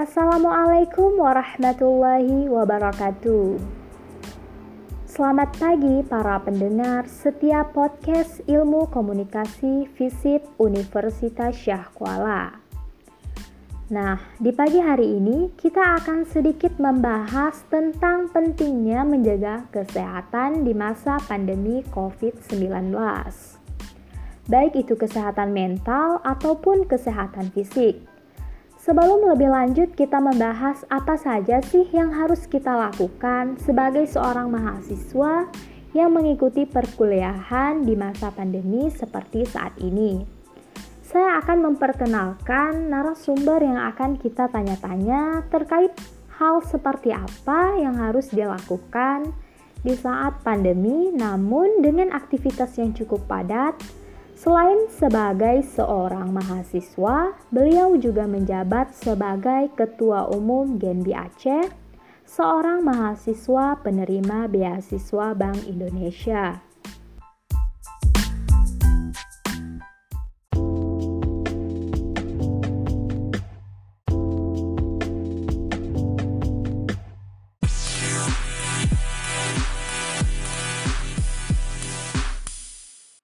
Assalamualaikum warahmatullahi wabarakatuh. Selamat pagi para pendengar setiap podcast Ilmu Komunikasi FISIP Universitas Syah Kuala. Nah, di pagi hari ini kita akan sedikit membahas tentang pentingnya menjaga kesehatan di masa pandemi COVID-19. Baik itu kesehatan mental ataupun kesehatan fisik. Sebelum lebih lanjut, kita membahas apa saja sih yang harus kita lakukan sebagai seorang mahasiswa yang mengikuti perkuliahan di masa pandemi seperti saat ini saya akan memperkenalkan narasumber yang akan kita tanya-tanya terkait hal seperti apa yang harus dilakukan di saat pandemi, namun dengan aktivitas yang cukup padat. Selain sebagai seorang mahasiswa, beliau juga menjabat sebagai Ketua Umum Genbi Aceh, seorang mahasiswa penerima beasiswa Bank Indonesia.